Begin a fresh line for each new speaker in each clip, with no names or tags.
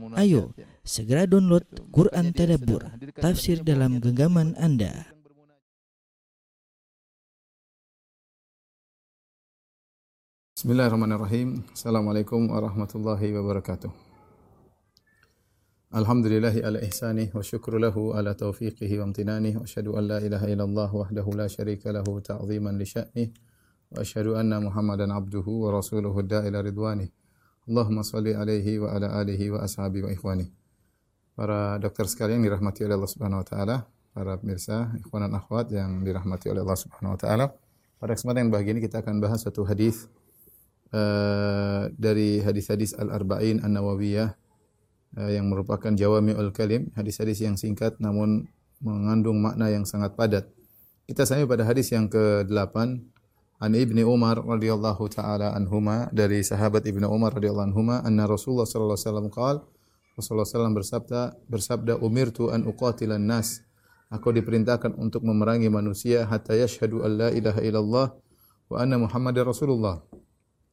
Ayo, segera download Quran Tadabbur, tafsir dalam genggaman Anda.
Bismillahirrahmanirrahim. Assalamualaikum warahmatullahi wabarakatuh. Alhamdulillahi ala ihsanih wa syukru lahu ala taufiqihi wa amtinanih wa asyhadu an la ilaha illallah wahdahu la syarika lahu ta'ziman li sya'nih wa asyhadu anna Muhammadan abduhu wa rasuluhu da'ila ridwanih. Allahumma salli alaihi wa ala alihi wa ashabi wa ikhwani. Para dokter sekalian dirahmati oleh Allah Subhanahu wa taala, para pemirsa, ikhwan dan akhwat yang dirahmati oleh Allah Subhanahu wa taala. Pada kesempatan yang bahagia ini kita akan bahas satu hadis uh, dari hadis-hadis Al-Arba'in An-Nawawiyah uh, yang merupakan jawami'ul kalim, hadis-hadis yang singkat namun mengandung makna yang sangat padat. Kita sampai pada hadis yang ke-8 An Ibni Umar radhiyallahu taala anhuma dari sahabat Ibnu Umar radhiyallahu anhuma anna Rasulullah sallallahu alaihi wasallam qaal Rasulullah sallallahu bersabda bersabda umirtu an uqatilan nas aku diperintahkan untuk memerangi manusia hatta yashhadu an la ilaha illallah wa anna Muhammadar Rasulullah.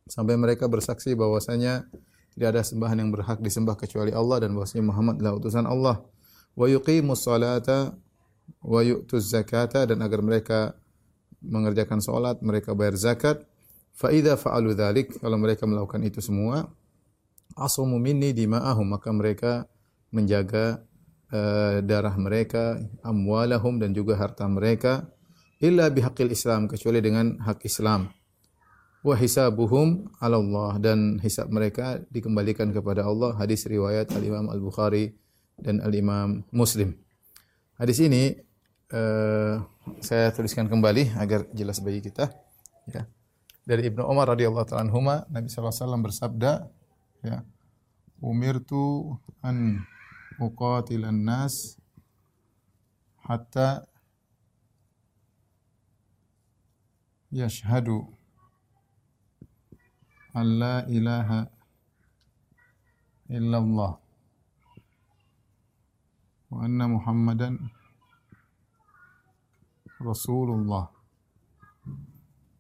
Sampai mereka bersaksi bahwasanya tidak ada sembahan yang berhak disembah kecuali Allah dan bahwasanya Muhammad adalah utusan Allah. Wa yuqimus salata wa yu'tuz zakata dan agar mereka mengerjakan salat, mereka bayar zakat. Fa idza fa'alu dzalik, kalau mereka melakukan itu semua, asamu minni dima'ahum, maka mereka menjaga uh, darah mereka, amwalahum dan juga harta mereka illa bihaqqil Islam kecuali dengan hak Islam. Wa hisabuhum 'ala Allah dan hisab mereka dikembalikan kepada Allah. Hadis riwayat Al-Imam Al-Bukhari dan Al-Imam Muslim. Hadis ini uh, saya tuliskan kembali agar jelas bagi kita. Ya. Dari Ibnu Umar radhiyallahu taala anhuma, Nabi sallallahu alaihi wasallam bersabda, ya. Umirtu an uqatilan nas hatta yashhadu an la ilaha illallah wa anna muhammadan Rasulullah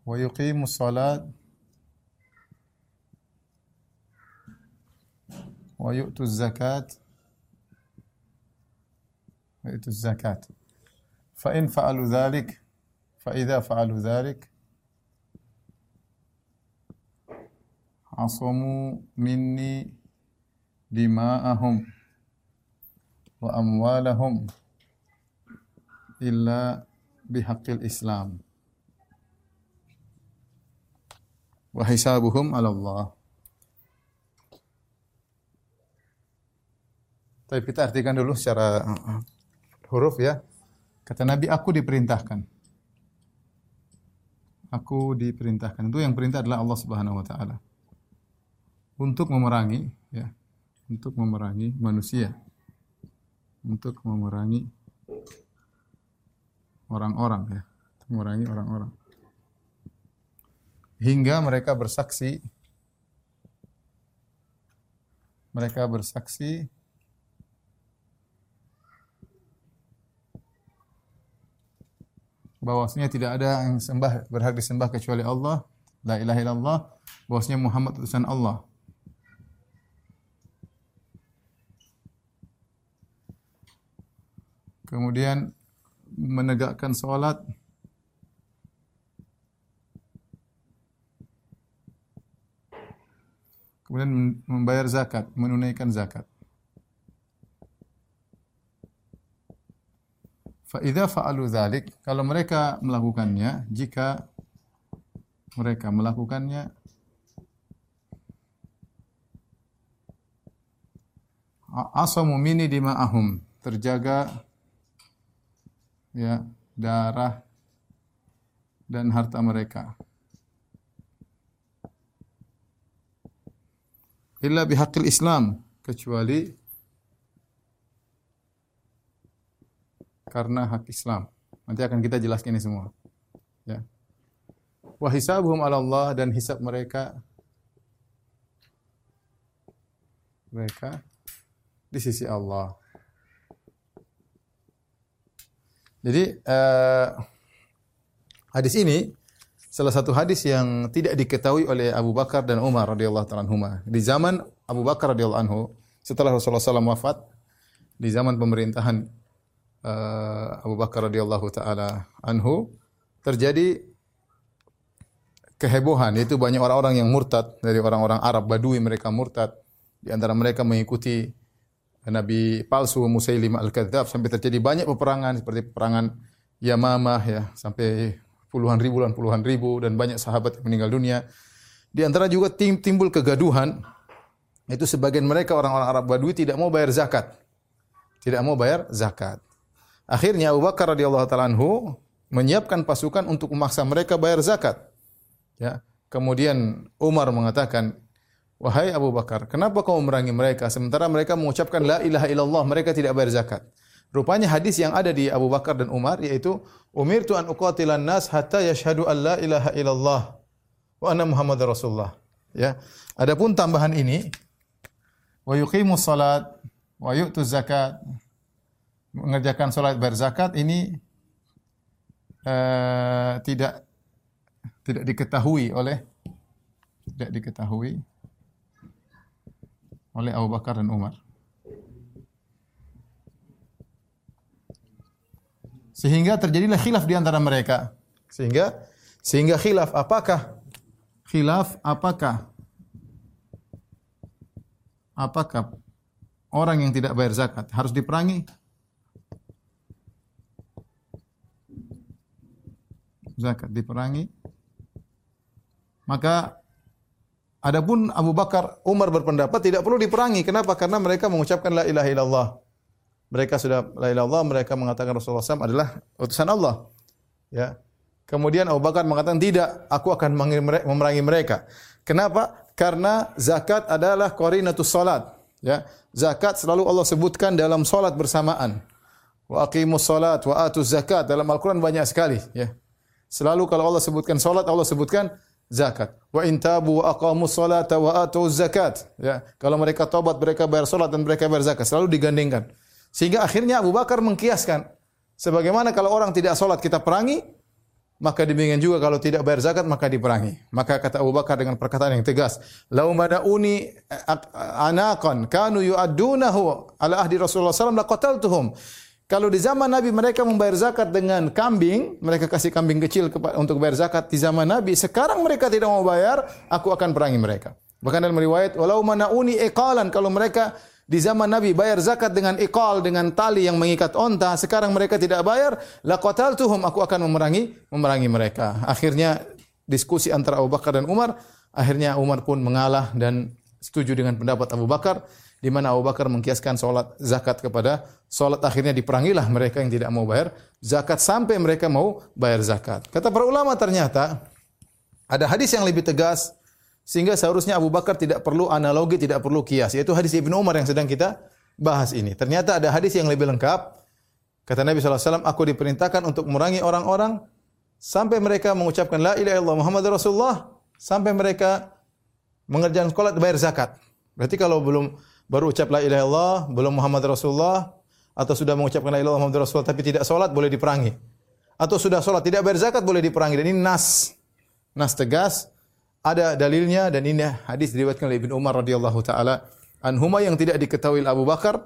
wa yuqimu salat wa yu'tu zakat wa yu'tu zakat fa in fa'alu dhalik fa idza fa'alu dhalik asamu bihaqqil Islam. Wa hisabuhum 'ala Allah. Tapi kita artikan dulu secara uh, huruf ya. Kata Nabi, aku diperintahkan. Aku diperintahkan. Itu yang perintah adalah Allah Subhanahu wa taala. Untuk memerangi ya, untuk memerangi manusia. Untuk memerangi orang-orang ya, mengurangi orang-orang. Hingga mereka bersaksi mereka bersaksi bahwasanya tidak ada yang sembah berhak disembah kecuali Allah, la ilaha illallah, bahwasanya Muhammad utusan Allah. Kemudian menegakkan salat kemudian membayar zakat, menunaikan zakat. Fa idza fa'alu dzalik, kalau mereka melakukannya, jika mereka melakukannya asamu mini dima'ahum, terjaga ya darah dan harta mereka. Illa bihaqqil Islam kecuali karena hak Islam. Nanti akan kita jelaskan ini semua. Ya. Wa hisabuhum 'ala Allah dan hisab mereka mereka di sisi Allah. Jadi uh, hadis ini salah satu hadis yang tidak diketahui oleh Abu Bakar dan Umar radhiyallahu taala. Di zaman Abu Bakar radhiyallahu anhu, setelah Rasulullah SAW wafat di zaman pemerintahan uh, Abu Bakar radhiyallahu taala anhu terjadi kehebohan yaitu banyak orang-orang yang murtad dari orang-orang Arab Badui mereka murtad di antara mereka mengikuti Nabi palsu Musailimah al-Kadzab sampai terjadi banyak peperangan seperti peperangan Yamamah ya sampai puluhan ribu dan puluhan ribu dan banyak sahabat yang meninggal dunia. Di antara juga tim timbul kegaduhan itu sebagian mereka orang-orang Arab Badui tidak mau bayar zakat. Tidak mau bayar zakat. Akhirnya Abu Bakar radhiyallahu taala anhu menyiapkan pasukan untuk memaksa mereka bayar zakat. Ya. Kemudian Umar mengatakan, Wahai Abu Bakar, kenapa kau memerangi mereka sementara mereka mengucapkan la ilaha illallah, mereka tidak bayar zakat? Rupanya hadis yang ada di Abu Bakar dan Umar yaitu umirtu an uqatilan nas hatta yashhadu an la ilaha illallah wa anna Muhammadar Rasulullah. Ya. Adapun tambahan ini wa yuqimu salat wa yu'tu zakat mengerjakan salat bayar zakat ini uh, tidak tidak diketahui oleh tidak diketahui oleh Abu Bakar dan Umar. Sehingga terjadilah khilaf di antara mereka. Sehingga sehingga khilaf apakah khilaf apakah apakah orang yang tidak bayar zakat harus diperangi? Zakat diperangi. Maka Adapun Abu Bakar, Umar berpendapat tidak perlu diperangi. Kenapa? Karena mereka mengucapkan la ilaha illallah. Mereka sudah la ilaha illallah, mereka mengatakan Rasulullah SAW adalah utusan Allah. Ya. Kemudian Abu Bakar mengatakan tidak, aku akan memerangi mereka. Kenapa? Karena zakat adalah qarinatus salat. Ya. Zakat selalu Allah sebutkan dalam salat bersamaan. Wa aqimus salat wa atuz zakat. Dalam Al-Qur'an banyak sekali, ya. Selalu kalau Allah sebutkan salat, Allah sebutkan zakat. Wa in tabu wa aqamu salata wa atu zakat. Ya, kalau mereka tobat, mereka bayar salat dan mereka bayar zakat, selalu digandengkan. Sehingga akhirnya Abu Bakar mengkiaskan sebagaimana kalau orang tidak salat kita perangi, maka demikian juga kalau tidak bayar zakat maka diperangi. Maka kata Abu Bakar dengan perkataan yang tegas, "Lau madauni anaqan kanu yu'addunahu ala ahdi Rasulullah sallallahu alaihi wasallam laqataltuhum." Kalau di zaman Nabi mereka membayar zakat dengan kambing, mereka kasih kambing kecil untuk bayar zakat di zaman Nabi. Sekarang mereka tidak mau bayar, aku akan perangi mereka. Bahkan dalam riwayat, walau manauni iqalan, kalau mereka di zaman Nabi bayar zakat dengan iqal, dengan tali yang mengikat onta, sekarang mereka tidak bayar, laqataltuhum, aku akan memerangi memerangi mereka. Akhirnya diskusi antara Abu Bakar dan Umar, akhirnya Umar pun mengalah dan setuju dengan pendapat Abu Bakar di mana Abu Bakar mengkiaskan solat zakat kepada solat akhirnya diperangilah mereka yang tidak mau bayar zakat sampai mereka mau bayar zakat. Kata para ulama ternyata ada hadis yang lebih tegas sehingga seharusnya Abu Bakar tidak perlu analogi, tidak perlu kias, yaitu hadis Ibnu Umar yang sedang kita bahas ini. Ternyata ada hadis yang lebih lengkap. Kata Nabi SAW, aku diperintahkan untuk memerangi orang-orang sampai mereka mengucapkan la ilaha illallah Muhammad Rasulullah sampai mereka mengerjakan sholat bayar zakat. Berarti kalau belum baru ucap la ilaha illallah, belum Muhammad Rasulullah, atau sudah mengucapkan la ilaha illallah Muhammad Rasulullah tapi tidak solat boleh diperangi. Atau sudah solat tidak bayar zakat boleh diperangi. Dan ini nas. Nas tegas. Ada dalilnya dan ini hadis diriwayatkan oleh Ibnu Umar radhiyallahu taala anhuma yang tidak diketahui Abu Bakar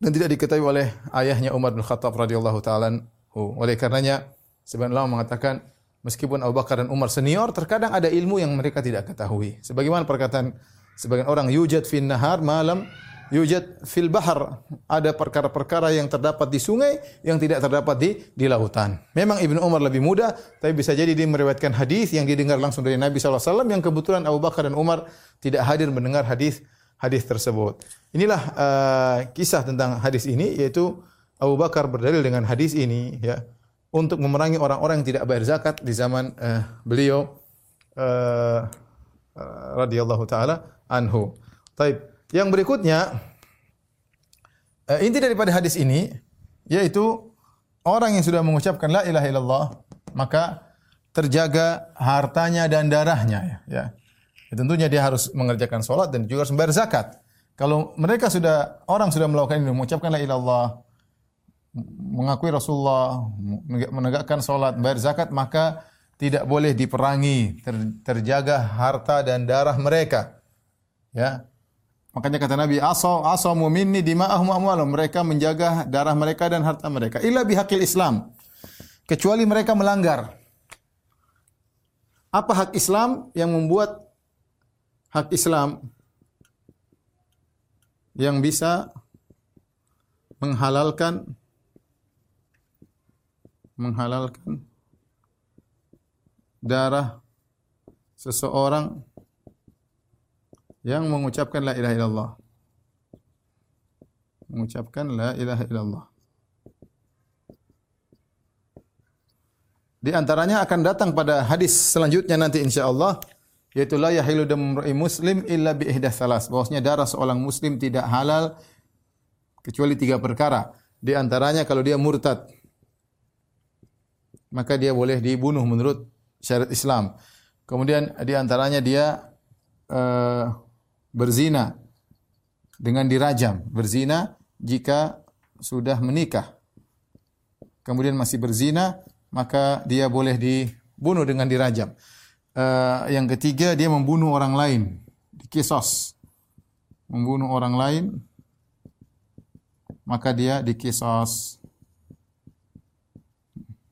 dan tidak diketahui oleh ayahnya Umar bin Khattab radhiyallahu taala Oleh karenanya sebagian ulama mengatakan meskipun Abu Bakar dan Umar senior terkadang ada ilmu yang mereka tidak ketahui. Sebagaimana perkataan Sebagian orang yujad fin nahar malam yujad fil bahar. Ada perkara-perkara yang terdapat di sungai yang tidak terdapat di di lautan. Memang Ibnu Umar lebih muda, tapi bisa jadi dia meriwayatkan hadis yang didengar langsung dari Nabi SAW yang kebetulan Abu Bakar dan Umar tidak hadir mendengar hadis hadis tersebut. Inilah uh, kisah tentang hadis ini yaitu Abu Bakar berdalil dengan hadis ini ya untuk memerangi orang-orang yang tidak bayar zakat di zaman uh, beliau uh, uh, radhiyallahu taala anhu. Taib. Yang berikutnya uh, inti daripada hadis ini yaitu orang yang sudah mengucapkan la ilaha illallah maka terjaga hartanya dan darahnya ya. ya. ya tentunya dia harus mengerjakan sholat dan juga harus zakat. Kalau mereka sudah orang sudah melakukan ini mengucapkan la ilaha illallah mengakui Rasulullah, menegakkan sholat, bayar zakat, maka tidak boleh diperangi, ter, terjaga harta dan darah mereka. Ya. Makanya kata Nabi, "Asaw asamu minni dima'ahum amwalum." Mereka menjaga darah mereka dan harta mereka. Illa bihaqil Islam. Kecuali mereka melanggar. Apa hak Islam yang membuat hak Islam yang bisa menghalalkan menghalalkan darah seseorang yang mengucapkan la ilaha illallah. Mengucapkan la ilaha illallah. Di antaranya akan datang pada hadis selanjutnya nanti insyaallah yaitu la yahilu damu muslim illa bi ihdah salas. Bahwasanya darah seorang muslim tidak halal kecuali tiga perkara. Di antaranya kalau dia murtad maka dia boleh dibunuh menurut syariat Islam. Kemudian di antaranya dia uh, berzina dengan dirajam, berzina jika sudah menikah. Kemudian masih berzina, maka dia boleh dibunuh dengan dirajam. Uh, yang ketiga dia membunuh orang lain, dikisos. Membunuh orang lain maka dia dikisos.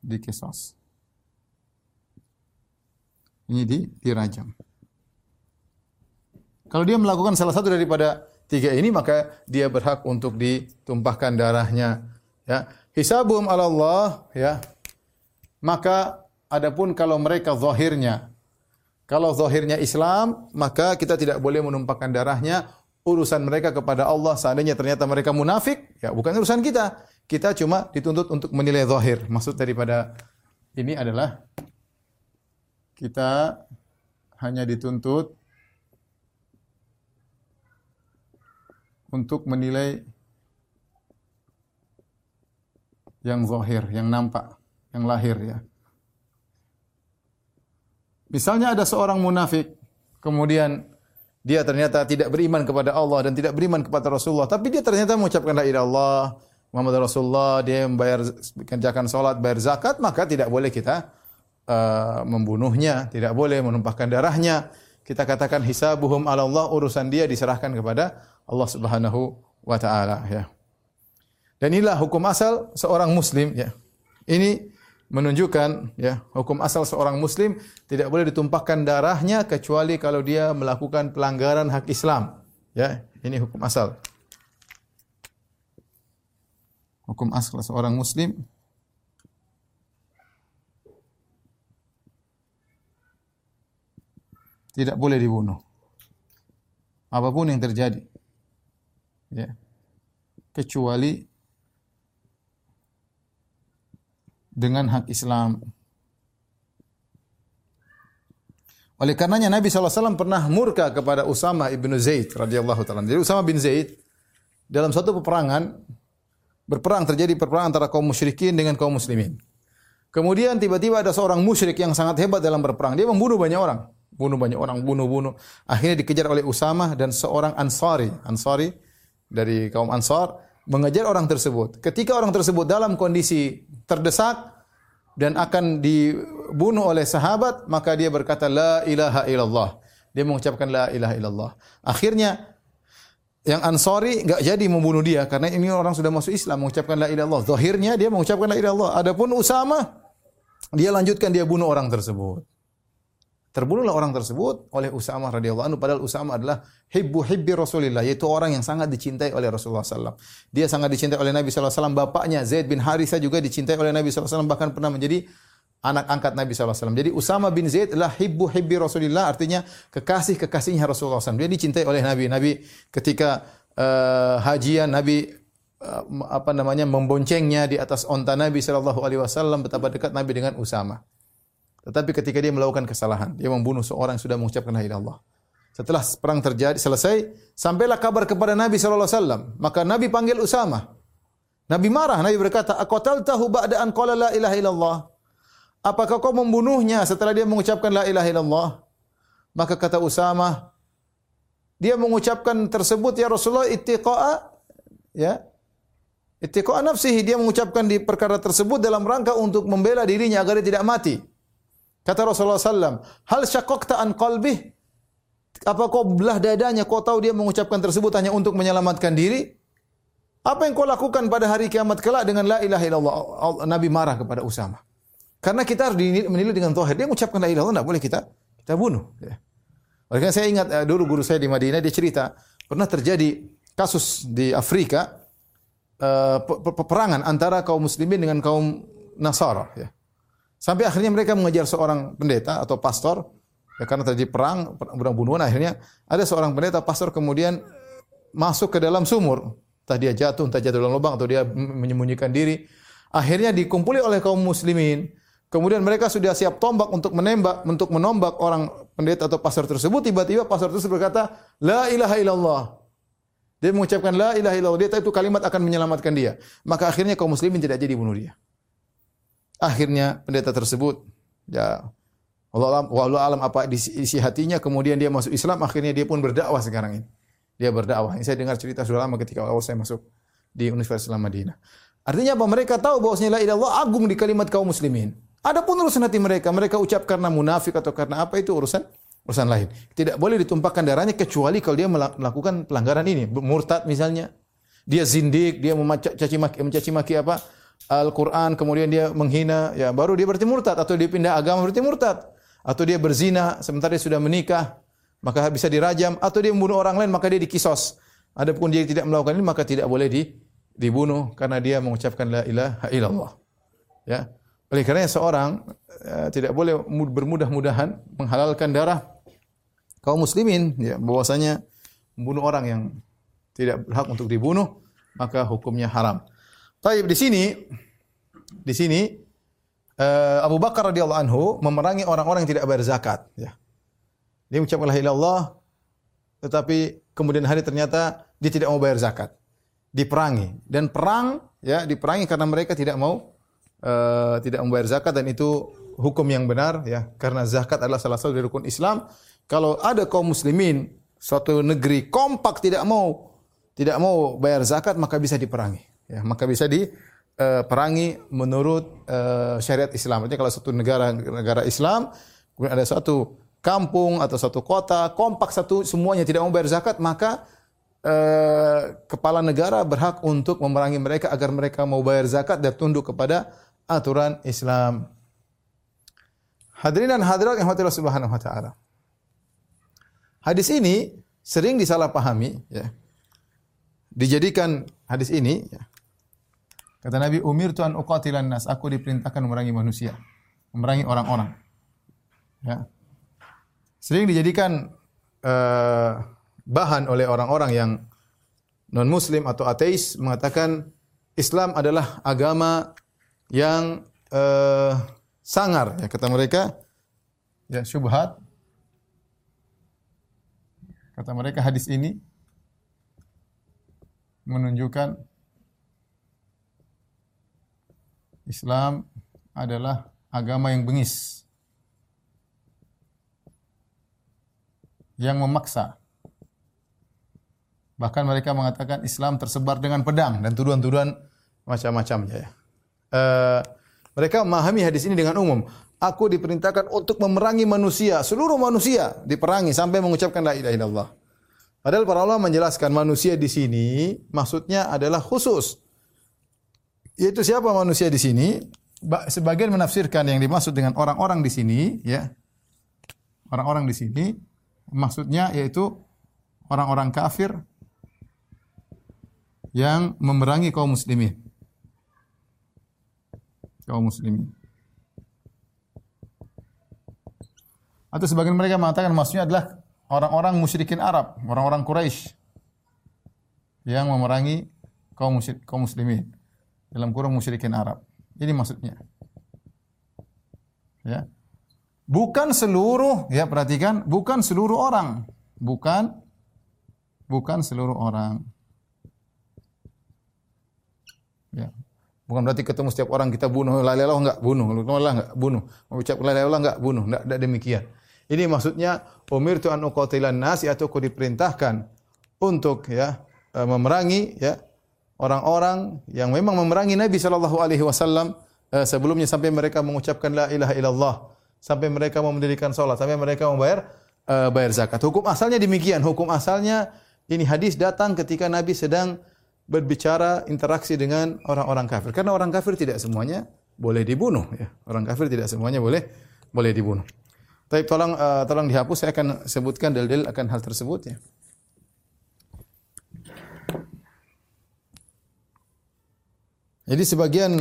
Dikisos. Ini di dirajam. Kalau dia melakukan salah satu daripada tiga ini maka dia berhak untuk ditumpahkan darahnya. Ya, hisabum Allah ya. Maka adapun kalau mereka zahirnya kalau zahirnya Islam, maka kita tidak boleh menumpahkan darahnya. Urusan mereka kepada Allah seandainya ternyata mereka munafik, ya bukan urusan kita. Kita cuma dituntut untuk menilai zahir. Maksud daripada ini adalah kita hanya dituntut untuk menilai yang zahir, yang nampak, yang lahir ya. Misalnya ada seorang munafik, kemudian dia ternyata tidak beriman kepada Allah dan tidak beriman kepada Rasulullah, tapi dia ternyata mengucapkan la ilaha illallah Muhammad Rasulullah, dia membayar kerjakan salat, bayar zakat, maka tidak boleh kita uh, membunuhnya, tidak boleh menumpahkan darahnya. Kita katakan hisabuhum ala Allah, urusan dia diserahkan kepada Allah Subhanahu wa taala ya. Dan inilah hukum asal seorang muslim ya. Ini menunjukkan ya, hukum asal seorang muslim tidak boleh ditumpahkan darahnya kecuali kalau dia melakukan pelanggaran hak Islam. Ya, ini hukum asal. Hukum asal seorang muslim tidak boleh dibunuh. Apa pun yang terjadi ya kecuali dengan hak Islam. Oleh karenanya Nabi SAW pernah murka kepada Usama ibn Zaid radhiyallahu taala. Jadi Usama bin Zaid dalam satu peperangan berperang terjadi perperangan antara kaum musyrikin dengan kaum muslimin. Kemudian tiba-tiba ada seorang musyrik yang sangat hebat dalam berperang. Dia membunuh banyak orang. Bunuh banyak orang, bunuh-bunuh. Akhirnya dikejar oleh Usama dan seorang Ansari. Ansari dari kaum Ansar mengejar orang tersebut. Ketika orang tersebut dalam kondisi terdesak dan akan dibunuh oleh sahabat, maka dia berkata la ilaha illallah. Dia mengucapkan la ilaha illallah. Akhirnya yang Ansari enggak jadi membunuh dia karena ini orang sudah masuk Islam mengucapkan la ilaha illallah. Zahirnya dia mengucapkan la ilaha illallah. Adapun Usama dia lanjutkan dia bunuh orang tersebut. Terbunuhlah orang tersebut oleh Usamah radhiyallahu anhu padahal Usamah adalah hibbu hibbi Rasulillah yaitu orang yang sangat dicintai oleh Rasulullah sallallahu Dia sangat dicintai oleh Nabi alaihi wasallam. Bapaknya Zaid bin Harithah juga dicintai oleh Nabi alaihi wasallam bahkan pernah menjadi anak angkat Nabi alaihi wasallam. Jadi Usama bin Zaid adalah hibbu hibbi Rasulillah artinya kekasih-kekasihnya Rasulullah SAW. Dia dicintai oleh Nabi. Nabi ketika uh, hajian Nabi uh, apa namanya memboncengnya di atas onta Nabi sallallahu alaihi wasallam betapa dekat Nabi dengan Usama. Tetapi ketika dia melakukan kesalahan, dia membunuh seorang yang sudah mengucapkan la ilaha illallah. Setelah perang terjadi selesai, sampailah kabar kepada Nabi wasallam. Maka Nabi panggil Usama. Nabi marah, Nabi berkata, "Aqataltahu ba'da an qala la ilaha illallah?" Apakah kau membunuhnya setelah dia mengucapkan la ilaha illallah? Maka kata Usama, dia mengucapkan tersebut ya Rasulullah ittiqa'a ya. Ittiqa'a nafsihi dia mengucapkan di perkara tersebut dalam rangka untuk membela dirinya agar dia tidak mati. Kata Rasulullah SAW, hal syakokta an qalbih? Apa kau belah dadanya? Kau tahu dia mengucapkan tersebut hanya untuk menyelamatkan diri? Apa yang kau lakukan pada hari kiamat kelak dengan la ilaha illallah? Nabi marah kepada Usama. Karena kita harus menilai dengan zahir. Dia mengucapkan la ilaha illallah, tidak boleh kita kita bunuh. Ya. Oleh karena saya ingat uh, dulu guru saya di Madinah dia cerita pernah terjadi kasus di Afrika uh, peperangan antara kaum muslimin dengan kaum Nasara ya. Sampai akhirnya mereka mengejar seorang pendeta atau pastor ya karena terjadi perang, perang bunuhan akhirnya ada seorang pendeta pastor kemudian masuk ke dalam sumur. Entah dia jatuh, entah jatuh dalam lubang atau dia menyembunyikan diri. Akhirnya dikumpuli oleh kaum muslimin Kemudian mereka sudah siap tombak untuk menembak, untuk menombak orang pendeta atau pastor tersebut. Tiba-tiba pastor tersebut berkata, La ilaha illallah. Dia mengucapkan La ilaha illallah. Dia tahu itu kalimat akan menyelamatkan dia. Maka akhirnya kaum muslimin tidak jadi bunuh dia. Akhirnya pendeta tersebut, ya Allah alam, Allah alam apa isi hatinya. Kemudian dia masuk Islam. Akhirnya dia pun berdakwah sekarang ini. Dia berdakwah. Ini saya dengar cerita sudah lama ketika awal saya masuk di Universitas Islam Madinah. Artinya apa? Mereka tahu bahwasanya la ilaha illallah agung di kalimat kaum muslimin. Adapun urusan hati mereka, mereka ucap karena munafik atau karena apa itu urusan urusan lain. Tidak boleh ditumpahkan darahnya kecuali kalau dia melakukan pelanggaran ini, murtad misalnya. Dia zindik, dia mencaci maki, mencaci maki apa? Al-Qur'an, kemudian dia menghina, ya baru dia berarti murtad atau dia pindah agama berarti murtad. Atau dia berzina sementara dia sudah menikah, maka bisa dirajam atau dia membunuh orang lain maka dia dikisos. Adapun dia tidak melakukan ini maka tidak boleh di, dibunuh karena dia mengucapkan la ilaha illallah. Ya. Oleh karena seorang uh, tidak boleh bermudah-mudahan menghalalkan darah kaum muslimin ya bahwasanya membunuh orang yang tidak berhak untuk dibunuh maka hukumnya haram. Baik di sini di sini uh, Abu Bakar radhiyallahu anhu memerangi orang-orang yang tidak bayar zakat ya. Dia mengucapkan la ilaha tetapi kemudian hari ternyata dia tidak mau bayar zakat. Diperangi dan perang ya diperangi karena mereka tidak mau uh, tidak membayar zakat dan itu hukum yang benar ya karena zakat adalah salah satu dari rukun Islam. Kalau ada kaum muslimin suatu negeri kompak tidak mau tidak mau bayar zakat maka bisa diperangi ya maka bisa diperangi uh, menurut uh, syariat Islam. Jadi kalau satu negara negara Islam kemudian ada satu kampung atau satu kota kompak satu semuanya tidak mau bayar zakat maka kepala negara berhak untuk memerangi mereka agar mereka mau bayar zakat dan tunduk kepada aturan Islam. Hadirin dan hadirat yang Allah Subhanahu wa taala. Hadis ini sering disalahpahami ya. Dijadikan hadis ini ya. Kata Nabi Umir tuan uqatilan nas, aku diperintahkan memerangi manusia, memerangi orang-orang. Ya. Sering dijadikan uh, bahan oleh orang-orang yang non muslim atau ateis mengatakan Islam adalah agama yang uh, sangar ya kata mereka ya syubhat kata mereka hadis ini menunjukkan Islam adalah agama yang bengis yang memaksa bahkan mereka mengatakan Islam tersebar dengan pedang dan tuduhan-tuduhan macam-macamnya ya uh, mereka memahami hadis ini dengan umum. Aku diperintahkan untuk memerangi manusia, seluruh manusia diperangi sampai mengucapkan la ilaha illallah. Padahal para ulama menjelaskan manusia di sini maksudnya adalah khusus. Yaitu siapa manusia di sini? Sebagian menafsirkan yang dimaksud dengan orang-orang di sini, ya. Orang-orang di sini maksudnya yaitu orang-orang kafir yang memerangi kaum muslimin kaum muslimin. Atau sebagian mereka mengatakan maksudnya adalah orang-orang musyrikin Arab, orang-orang Quraisy yang memerangi kaum kaum muslimin dalam kurung musyrikin Arab. Ini maksudnya. Ya. Bukan seluruh, ya perhatikan, bukan seluruh orang. Bukan bukan seluruh orang. Ya. Bukan berarti ketemu setiap orang kita bunuh, la ilaha enggak bunuh, la enggak bunuh. Mengucap la ilaha enggak bunuh, enggak, enggak demikian. Ini maksudnya umirtu an uqatilan nas atau aku diperintahkan untuk ya e, memerangi ya orang-orang yang memang memerangi Nabi sallallahu alaihi wasallam e, sebelumnya sampai mereka mengucapkan la ilaha illallah, sampai mereka mendirikan salat, sampai mereka membayar uh, bayar zakat. Hukum asalnya demikian. Hukum asalnya ini hadis datang ketika Nabi sedang berbicara interaksi dengan orang-orang kafir. Karena orang kafir tidak semuanya boleh dibunuh. Ya. Orang kafir tidak semuanya boleh boleh dibunuh. Tapi tolong uh, tolong dihapus. Saya akan sebutkan dalil-dalil akan hal tersebut ya. Jadi sebagian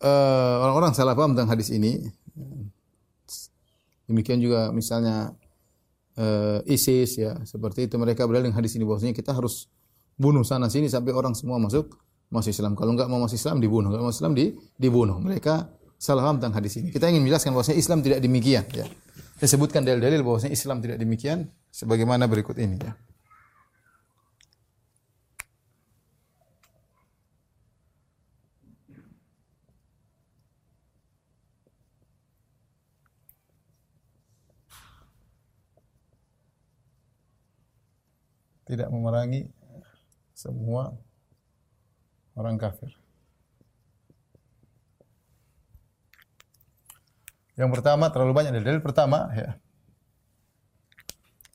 uh, orang-orang salah paham tentang hadis ini. Demikian juga misalnya uh, ISIS ya, seperti itu mereka berdalil dengan hadis ini bahwasanya kita harus bunuh sana sini sampai orang semua masuk masuk Islam. Kalau enggak mau masuk Islam dibunuh, kalau mau Islam di, dibunuh. Mereka salah paham tentang hadis ini. Kita ingin menjelaskan bahwasanya Islam tidak demikian ya. Saya sebutkan dalil-dalil bahwasanya Islam tidak demikian sebagaimana berikut ini ya. Tidak memerangi semua orang kafir. Yang pertama terlalu banyak dalil pertama ya.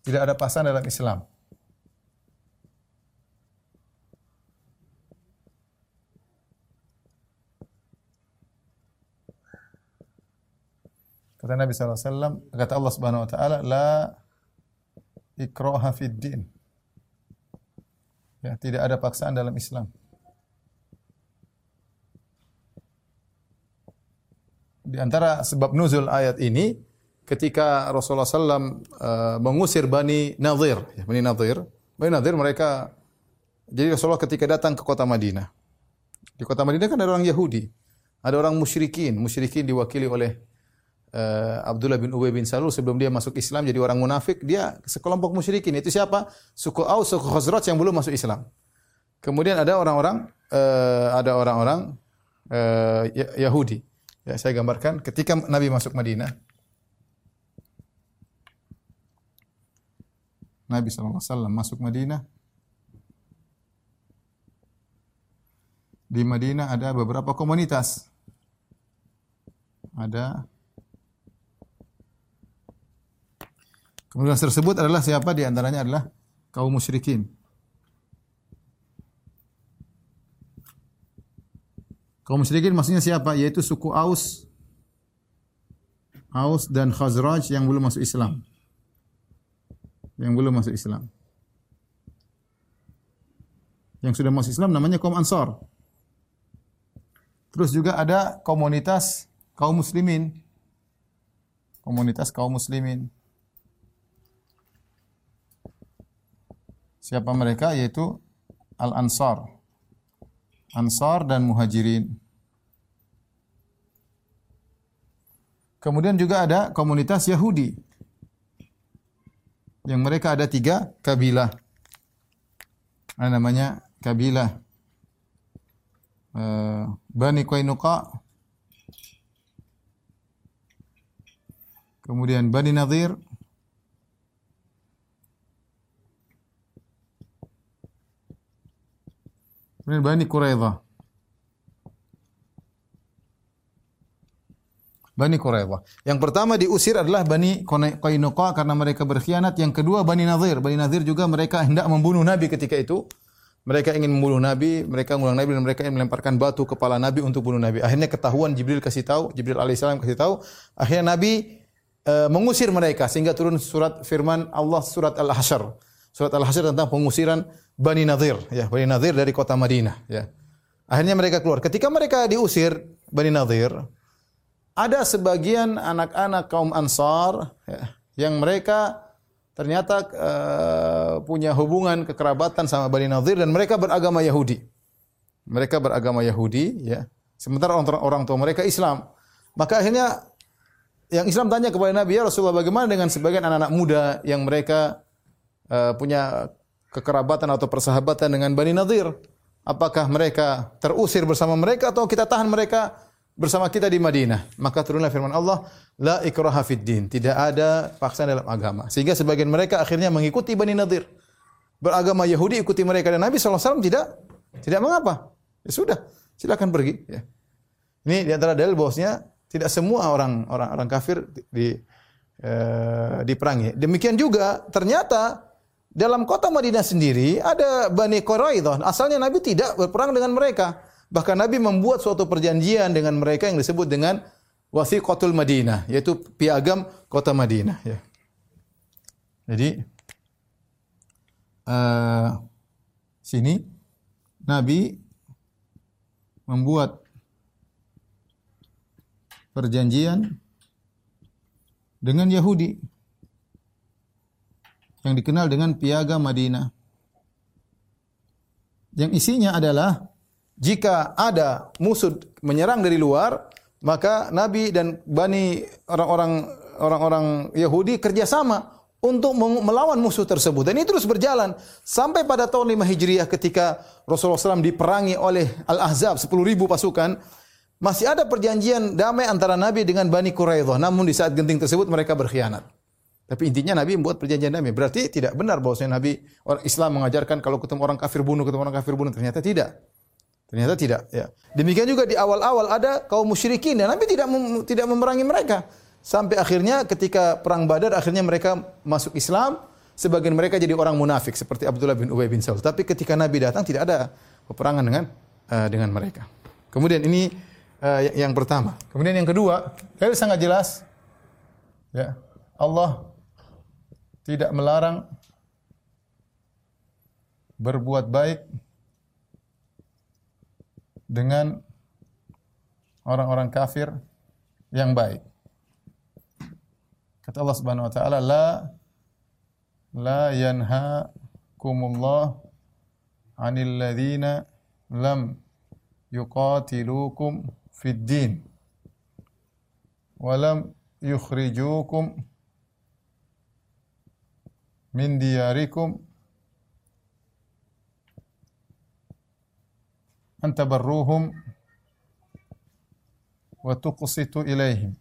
Tidak ada pasangan dalam Islam. Kata Nabi SAW, kata Allah Subhanahu Wa Taala, la ikraha fid din. Ya, tidak ada paksaan dalam Islam. Di antara sebab nuzul ayat ini ketika Rasulullah SAW eh, mengusir Bani Nadir, ya, Bani Nadir, Bani Nadir mereka jadi Rasulullah ketika datang ke kota Madinah. Di kota Madinah kan ada orang Yahudi, ada orang musyrikin, musyrikin diwakili oleh uh, Abdullah bin Ubay bin Salul sebelum dia masuk Islam jadi orang munafik, dia sekelompok musyrikin. Itu siapa? Suku Aus, suku Khazraj yang belum masuk Islam. Kemudian ada orang-orang uh, ada orang-orang uh, Yahudi. Ya, saya gambarkan ketika Nabi masuk Madinah. Nabi SAW masuk Madinah. Di Madinah ada beberapa komunitas. Ada Komunitas tersebut adalah siapa di antaranya adalah kaum musyrikin. Kaum musyrikin maksudnya siapa? Yaitu suku Aus, Aus dan Khazraj yang belum masuk Islam. Yang belum masuk Islam. Yang sudah masuk Islam namanya kaum Ansar. Terus juga ada komunitas kaum muslimin. Komunitas kaum muslimin. Siapa mereka? Yaitu Al-Ansar. Ansar dan Muhajirin. Kemudian juga ada komunitas Yahudi. Yang mereka ada tiga kabilah. Ada namanya kabilah uh, Bani Qainuqa. Kemudian Bani Nadir Kemudian Bani Quraidah. Bani Quraidah. Yang pertama diusir adalah Bani Qainuqa karena mereka berkhianat. Yang kedua Bani Nadir. Bani Nadir juga mereka hendak membunuh Nabi ketika itu. Mereka ingin membunuh Nabi, mereka ngulang Nabi dan mereka ingin melemparkan batu kepala Nabi untuk bunuh Nabi. Akhirnya ketahuan Jibril kasih tahu, Jibril alaihissalam kasih tahu. Akhirnya Nabi e, mengusir mereka sehingga turun surat firman Allah surat Al-Hasyr. Surat Al-Hasyr tentang pengusiran Bani Nadir, ya, Bani Nadir dari kota Madinah, ya. Akhirnya mereka keluar. Ketika mereka diusir Bani Nadir, ada sebagian anak-anak kaum Ansar ya, yang mereka ternyata uh, punya hubungan kekerabatan sama Bani Nadir dan mereka beragama Yahudi. Mereka beragama Yahudi, ya. Sementara orang, orang tua mereka Islam. Maka akhirnya yang Islam tanya kepada Nabi, ya Rasulullah bagaimana dengan sebagian anak-anak muda yang mereka uh, punya kekerabatan atau persahabatan dengan Bani Nadir? Apakah mereka terusir bersama mereka atau kita tahan mereka bersama kita di Madinah? Maka turunlah firman Allah, la ikraha fid din. Tidak ada paksaan dalam agama. Sehingga sebagian mereka akhirnya mengikuti Bani Nadir. Beragama Yahudi ikuti mereka dan Nabi SAW tidak tidak mengapa. Ya sudah, silakan pergi. Ya. Ini di antara dalil bahwasanya tidak semua orang orang orang kafir di eh, diperangi. Demikian juga ternyata dalam kota Madinah sendiri ada Bani Quraidah. Asalnya Nabi tidak berperang dengan mereka. Bahkan Nabi membuat suatu perjanjian dengan mereka yang disebut dengan Wasiqatul Madinah, yaitu piagam kota Madinah. Ya. Jadi uh, sini Nabi membuat perjanjian dengan Yahudi yang dikenal dengan piagam Madinah. Yang isinya adalah jika ada musuh menyerang dari luar, maka Nabi dan bani orang-orang orang-orang Yahudi kerjasama untuk melawan musuh tersebut. Dan ini terus berjalan sampai pada tahun 5 Hijriah ketika Rasulullah SAW diperangi oleh Al-Ahzab 10 ribu pasukan. Masih ada perjanjian damai antara Nabi dengan Bani Quraidah. Namun di saat genting tersebut mereka berkhianat. Tapi intinya Nabi membuat perjanjian damai. Berarti tidak benar bahwasanya Nabi orang Islam mengajarkan kalau ketemu orang kafir bunuh, ketemu orang kafir bunuh. Ternyata tidak. Ternyata tidak. Ya. Demikian juga di awal-awal ada kaum musyrikin dan Nabi tidak mem tidak memerangi mereka. Sampai akhirnya ketika perang Badar akhirnya mereka masuk Islam, sebagian mereka jadi orang munafik seperti Abdullah bin Ubay bin Salul. Tapi ketika Nabi datang tidak ada peperangan dengan uh, dengan mereka. Kemudian ini uh, yang pertama. Kemudian yang kedua, saya sangat jelas ya. Allah tidak melarang berbuat baik dengan orang-orang kafir yang baik. Kata Allah Subhanahu wa taala la la yanhaakumullah 'anil ladzina lam yuqatilukum fid din wa lam yukhrijukum min diyarikum an tabarruhum wa tuqsitu ilaihim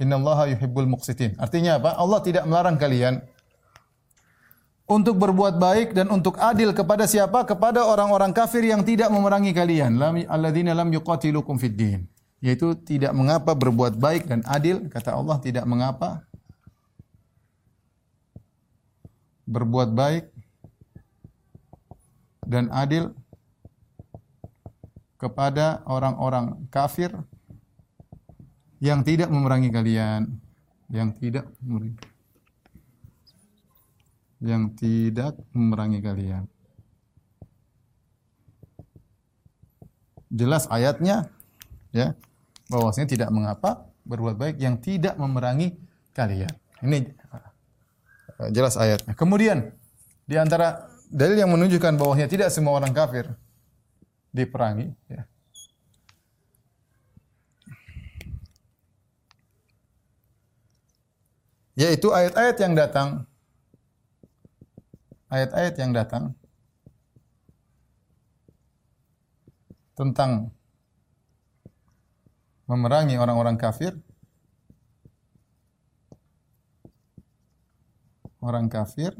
Innallaha yuhibbul muqsitin. Artinya apa? Allah tidak melarang kalian untuk berbuat baik dan untuk adil kepada siapa? Kepada orang-orang kafir yang tidak memerangi kalian. Lam alladzina lam yuqatilukum fid din. Yaitu tidak mengapa berbuat baik dan adil, kata Allah tidak mengapa berbuat baik dan adil kepada orang-orang kafir yang tidak memerangi kalian, yang tidak memerangi yang tidak memerangi kalian. Jelas ayatnya ya bahwasanya tidak mengapa berbuat baik yang tidak memerangi kalian. Ini uh, jelas ayatnya. Kemudian di antara dalil yang menunjukkan bahwasanya tidak semua orang kafir diperangi ya. yaitu ayat-ayat yang datang ayat-ayat yang datang tentang memerangi orang-orang kafir orang kafir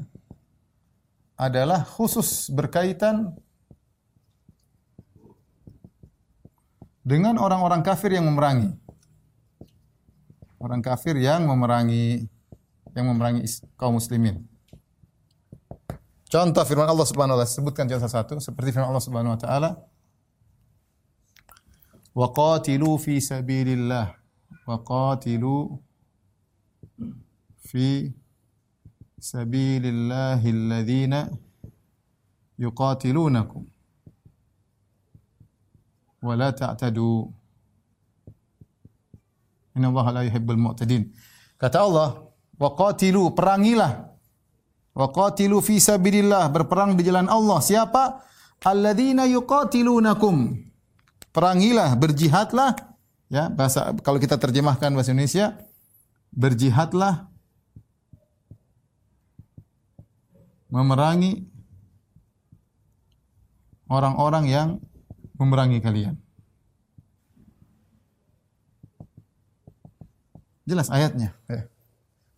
adalah khusus berkaitan dengan orang-orang kafir yang memerangi orang kafir yang memerangi yang memerangi kaum muslimin. Contoh firman Allah Subhanahu wa taala sebutkan contoh satu seperti firman Allah Subhanahu wa taala wa qatilu fi sabilillah wa qatilu fi sabilillahi alladhina yuqatilunakum wa la ta'tadu inna Allah la yuhibbul mu'tadin kata Allah Wa qatilu, perangilah. Wa qatilu fi sabilillah, berperang di jalan Allah. Siapa? Alladzina yuqatilunakum. Perangilah, berjihadlah. Ya, bahasa kalau kita terjemahkan bahasa Indonesia, berjihadlah memerangi orang-orang yang memerangi kalian. Jelas ayatnya. Ya.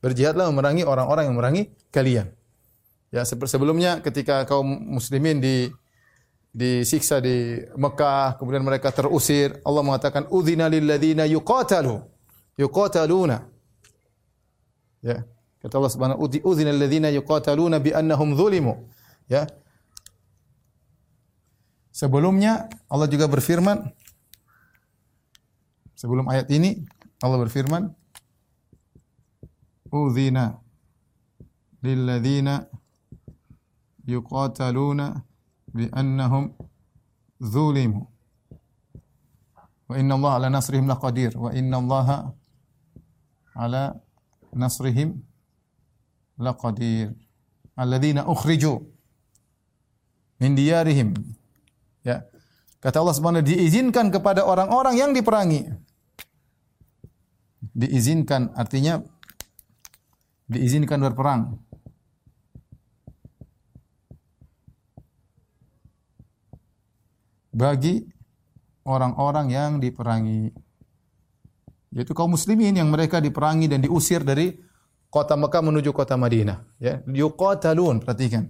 Berjihadlah memerangi orang-orang yang memerangi kalian. Ya, sebelumnya ketika kaum muslimin di disiksa di Mekah, kemudian mereka terusir, Allah mengatakan udzina lil ladzina yuqatalu yuqataluna. Ya. Kata Allah Subhanahu taala, "Udzina alladziina yuqataluna bi annahum zulimu." Ya. Sebelumnya Allah juga berfirman sebelum ayat ini Allah berfirman Udzina lilladzina yuqataluna bi annahum zulimu wa inna Allah ala nasrihim laqadir wa inna Allah ala nasrihim laqadir alladzina ukhriju min diyarihim. Ya. Kata Allah Subhanahu diizinkan kepada orang-orang yang diperangi. Diizinkan artinya diizinkan berperang. Bagi orang-orang yang diperangi. Yaitu kaum muslimin yang mereka diperangi dan diusir dari kota Mekah menuju kota Madinah. Ya, yuqatalun, perhatikan.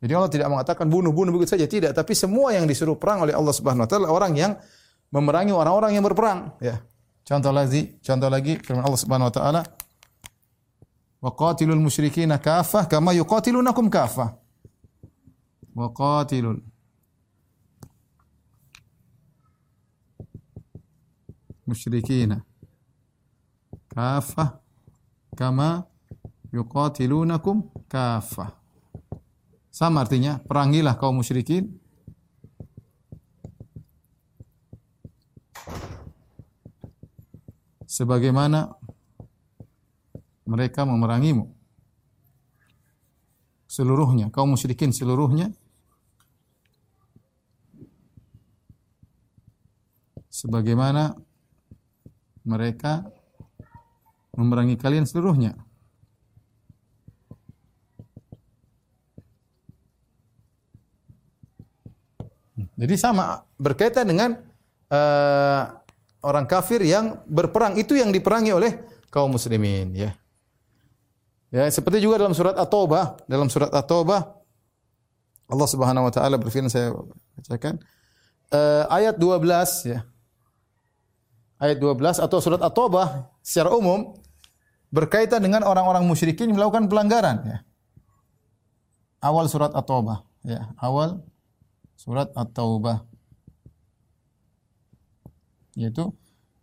Jadi Allah tidak mengatakan bunuh-bunuh begitu saja, tidak. Tapi semua yang disuruh perang oleh Allah Subhanahu Wa Taala orang yang memerangi orang-orang yang berperang. Ya. Contoh lagi, contoh lagi firman Allah Subhanahu Wa Taala, wa qatilul musyrikina kafah kama yuqatilunakum kafah. Wa qatilul musyrikina kafah kama yuqatilunakum kafah. Sama artinya, perangilah kaum musyrikin sebagaimana mereka memerangimu. Seluruhnya, kaum musyrikin seluruhnya sebagaimana mereka memerangi kalian seluruhnya. Jadi sama berkaitan dengan uh, orang kafir yang berperang itu yang diperangi oleh kaum muslimin ya. Ya, seperti juga dalam surat At-Taubah, dalam surat At-Taubah Allah Subhanahu wa taala berfirman saya bacakan uh, ayat 12 ya ayat 12 atau surat At-Taubah secara umum berkaitan dengan orang-orang musyrikin melakukan pelanggaran ya. Awal surat At-Taubah ya, awal surat At-Taubah yaitu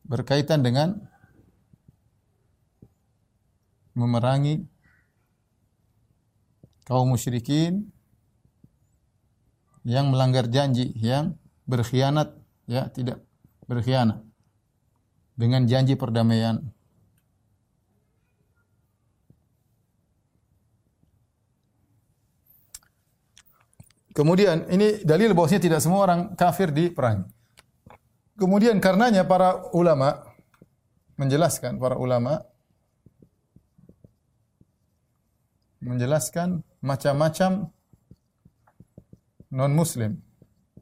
berkaitan dengan memerangi kaum musyrikin yang melanggar janji, yang berkhianat, ya tidak berkhianat dengan janji perdamaian. Kemudian ini dalil bahwasanya tidak semua orang kafir diperangi. Kemudian karenanya para ulama menjelaskan para ulama menjelaskan macam-macam non muslim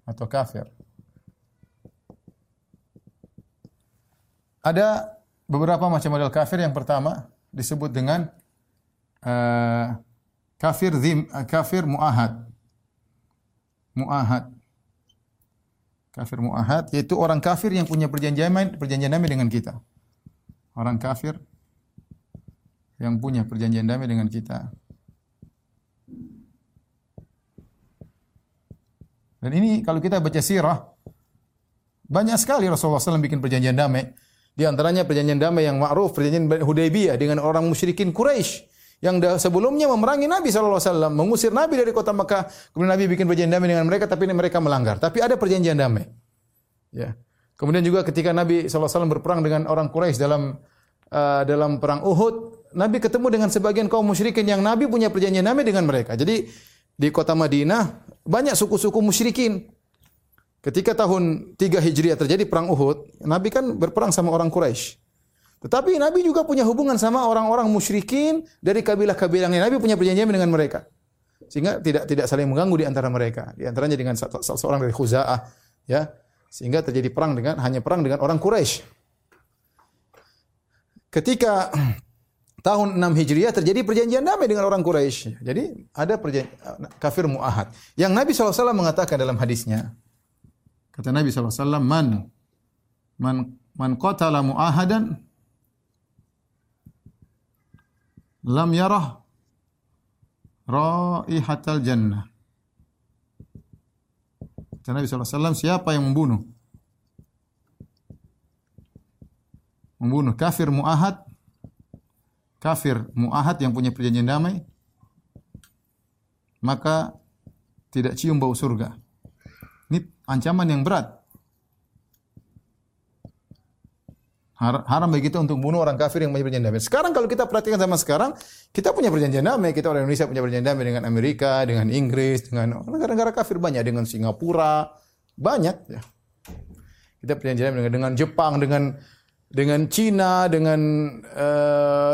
atau kafir. Ada beberapa macam model kafir. Yang pertama disebut dengan uh, kafir zim, uh, kafir muahad. Muahad. Kafir muahad yaitu orang kafir yang punya perjanjian perjanjian damai dengan kita. Orang kafir yang punya perjanjian damai dengan kita. Dan ini kalau kita baca sirah banyak sekali Rasulullah SAW bikin perjanjian damai. Di antaranya perjanjian damai yang ma'ruf, perjanjian Hudaybiyah dengan orang musyrikin Quraisy yang sebelumnya memerangi Nabi SAW, mengusir Nabi dari kota Mekah. Kemudian Nabi bikin perjanjian damai dengan mereka, tapi mereka melanggar. Tapi ada perjanjian damai. Ya. Kemudian juga ketika Nabi SAW berperang dengan orang Quraisy dalam uh, dalam perang Uhud, Nabi ketemu dengan sebagian kaum musyrikin yang Nabi punya perjanjian damai dengan mereka. Jadi di kota Madinah banyak suku-suku musyrikin. Ketika tahun 3 Hijriah terjadi perang Uhud, Nabi kan berperang sama orang Quraisy. Tetapi Nabi juga punya hubungan sama orang-orang musyrikin dari kabilah-kabilah yang Nabi punya perjanjian dengan mereka. Sehingga tidak tidak saling mengganggu di antara mereka. Di antaranya dengan seorang dari Khuza'ah, ya. Sehingga terjadi perang dengan hanya perang dengan orang Quraisy. Ketika tahun 6 Hijriah terjadi perjanjian damai dengan orang Quraisy. Jadi ada perjanjian kafir muahad. Yang Nabi SAW mengatakan dalam hadisnya, Kata Nabi SAW, man man man qatala mu'ahadan lam yarah raihatal jannah. Kata Nabi SAW, siapa yang membunuh? Membunuh kafir mu'ahad, kafir mu'ahad yang punya perjanjian damai, maka tidak cium bau surga. Ini ancaman yang berat. Haram bagi kita untuk bunuh orang kafir yang punya perjanjian damai. Sekarang kalau kita perhatikan sama sekarang, kita punya perjanjian damai. Kita orang Indonesia punya perjanjian damai dengan Amerika, dengan Inggris, dengan negara-negara kafir banyak, dengan Singapura, banyak ya. Kita perjanjian damai dengan, dengan Jepang, dengan dengan Cina, dengan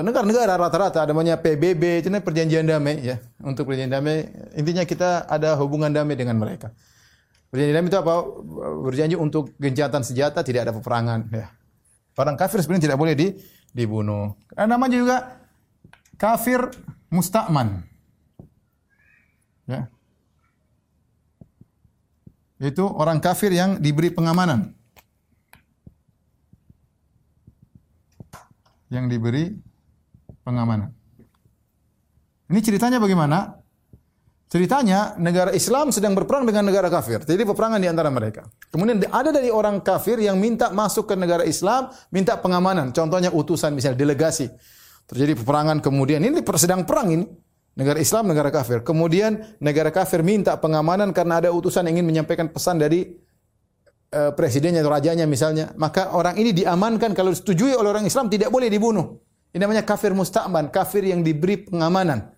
negara negara-negara rata-rata ada namanya PBB, itu perjanjian damai ya. Untuk perjanjian damai, intinya kita ada hubungan damai dengan mereka. Perjanjian damai itu apa? Berjanji untuk gencatan senjata, tidak ada peperangan ya. Orang kafir sebenarnya tidak boleh di, dibunuh. Karena namanya juga kafir musta'man. Ya. Itu orang kafir yang diberi pengamanan. Yang diberi pengamanan. Ini ceritanya bagaimana? Ceritanya negara Islam sedang berperang dengan negara kafir. Jadi peperangan di antara mereka. Kemudian ada dari orang kafir yang minta masuk ke negara Islam, minta pengamanan. Contohnya utusan misalnya delegasi. Terjadi peperangan kemudian ini sedang perang ini. Negara Islam, negara kafir. Kemudian negara kafir minta pengamanan karena ada utusan yang ingin menyampaikan pesan dari uh, presidennya atau rajanya misalnya. Maka orang ini diamankan kalau disetujui oleh orang Islam tidak boleh dibunuh. Ini namanya kafir musta'man, kafir yang diberi pengamanan.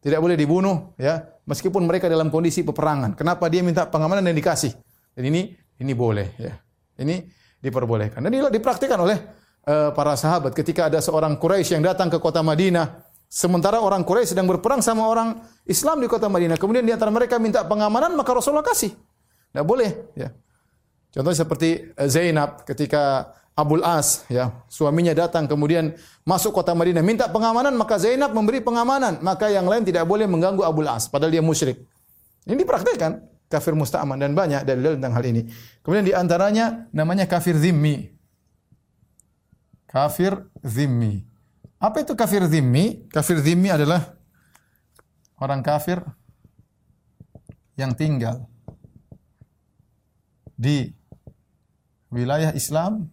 Tidak boleh dibunuh ya, meskipun mereka dalam kondisi peperangan. Kenapa dia minta pengamanan dan dikasih? Dan ini ini boleh ya. Ini diperbolehkan. Dan ini dipraktikkan oleh uh, para sahabat ketika ada seorang Quraisy yang datang ke kota Madinah Sementara orang Quraisy sedang berperang sama orang Islam di kota Madinah. Kemudian di antara mereka minta pengamanan, maka Rasulullah kasih. Tidak boleh. Ya. Contohnya seperti eh, Zainab ketika Abul As, ya, suaminya datang kemudian masuk kota Madinah minta pengamanan, maka Zainab memberi pengamanan, maka yang lain tidak boleh mengganggu Abul As, padahal dia musyrik. Ini dipraktikkan kafir musta'man dan banyak dalil tentang hal ini. Kemudian di antaranya namanya kafir zimmi. Kafir zimmi. Apa itu kafir zimmi? Kafir zimmi adalah orang kafir yang tinggal di wilayah Islam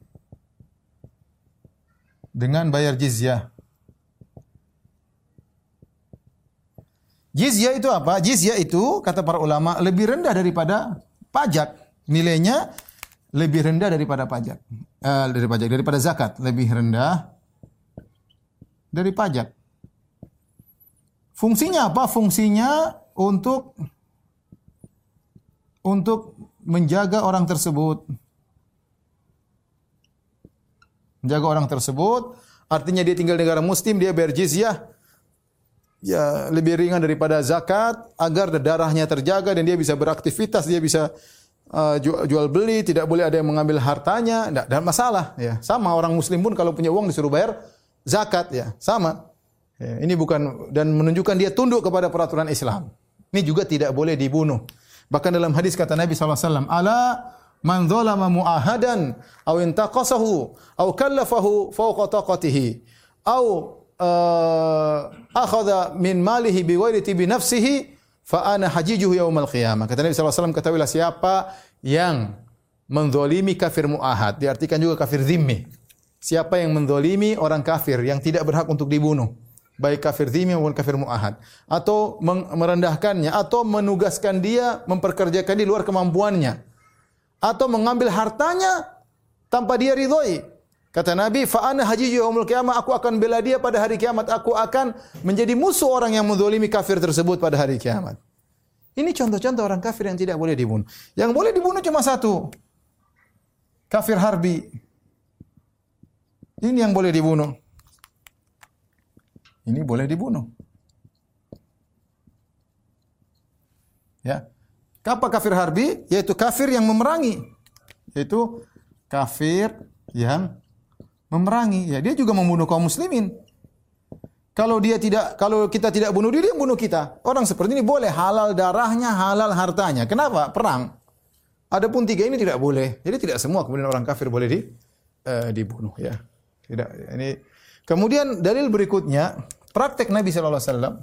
dengan bayar jizyah. Jizyah itu apa? Jizyah itu kata para ulama lebih rendah daripada pajak. Nilainya lebih rendah daripada pajak. Eh, dari pajak daripada zakat, lebih rendah dari pajak. Fungsinya apa? Fungsinya untuk untuk menjaga orang tersebut menjaga orang tersebut, artinya dia tinggal di negara muslim, dia bayar jizyah, ya lebih ringan daripada zakat agar darahnya terjaga dan dia bisa beraktivitas, dia bisa uh, jual, beli, tidak boleh ada yang mengambil hartanya, tidak ada masalah ya. Sama orang muslim pun kalau punya uang disuruh bayar zakat ya, sama. Ya, ini bukan dan menunjukkan dia tunduk kepada peraturan Islam. Ini juga tidak boleh dibunuh. Bahkan dalam hadis kata Nabi SAW, Ala man dzalama muahadan aw intaqasahu aw kallafahu fawqa taqatihi aw uh, akhadha min malihi bighairi tibi nafsihi fa ana hajijuhu yaumal qiyamah. Kata Nabi SAW, ketahuilah siapa yang menzalimi kafir muahad, diartikan juga kafir zimmi. Siapa yang menzalimi orang kafir yang tidak berhak untuk dibunuh, baik kafir zimmi maupun kafir muahad, atau merendahkannya, atau menugaskan dia memperkerjakan di luar kemampuannya, atau mengambil hartanya tanpa dia ridhoi. Kata Nabi, fa ana haji yaumul qiyamah, aku akan bela dia pada hari kiamat, aku akan menjadi musuh orang yang menzalimi kafir tersebut pada hari kiamat. Ini contoh-contoh orang kafir yang tidak boleh dibunuh. Yang boleh dibunuh cuma satu. Kafir harbi. Ini yang boleh dibunuh. Ini boleh dibunuh. Ya. Apa kafir harbi? Yaitu kafir yang memerangi. Yaitu kafir yang memerangi. Ya, dia juga membunuh kaum muslimin. Kalau dia tidak, kalau kita tidak bunuh dia, dia bunuh kita. Orang seperti ini boleh halal darahnya, halal hartanya. Kenapa? Perang. Adapun tiga ini tidak boleh. Jadi tidak semua kemudian orang kafir boleh di, uh, dibunuh. Ya, tidak. Ini kemudian dalil berikutnya praktek Nabi sallallahu alaihi wasallam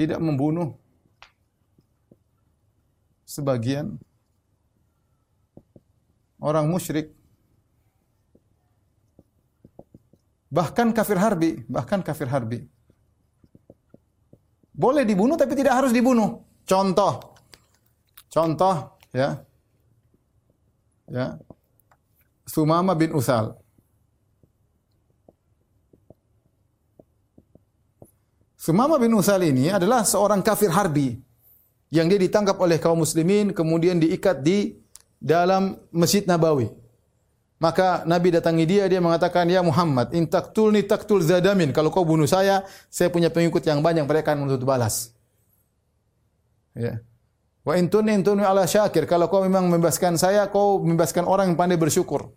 tidak membunuh sebagian orang musyrik bahkan kafir harbi, bahkan kafir harbi. Boleh dibunuh tapi tidak harus dibunuh. Contoh. Contoh ya. Ya. Sumama bin Usal. Sumama bin Usal ini adalah seorang kafir harbi yang dia ditangkap oleh kaum muslimin kemudian diikat di dalam Masjid Nabawi. Maka Nabi datangi dia, dia mengatakan, Ya Muhammad, in taktulni taktul zadamin. Kalau kau bunuh saya, saya punya pengikut yang banyak, mereka akan menuntut balas. Ya. Wa in tunni in tunni ala syakir. Kalau kau memang membebaskan saya, kau membebaskan orang yang pandai bersyukur.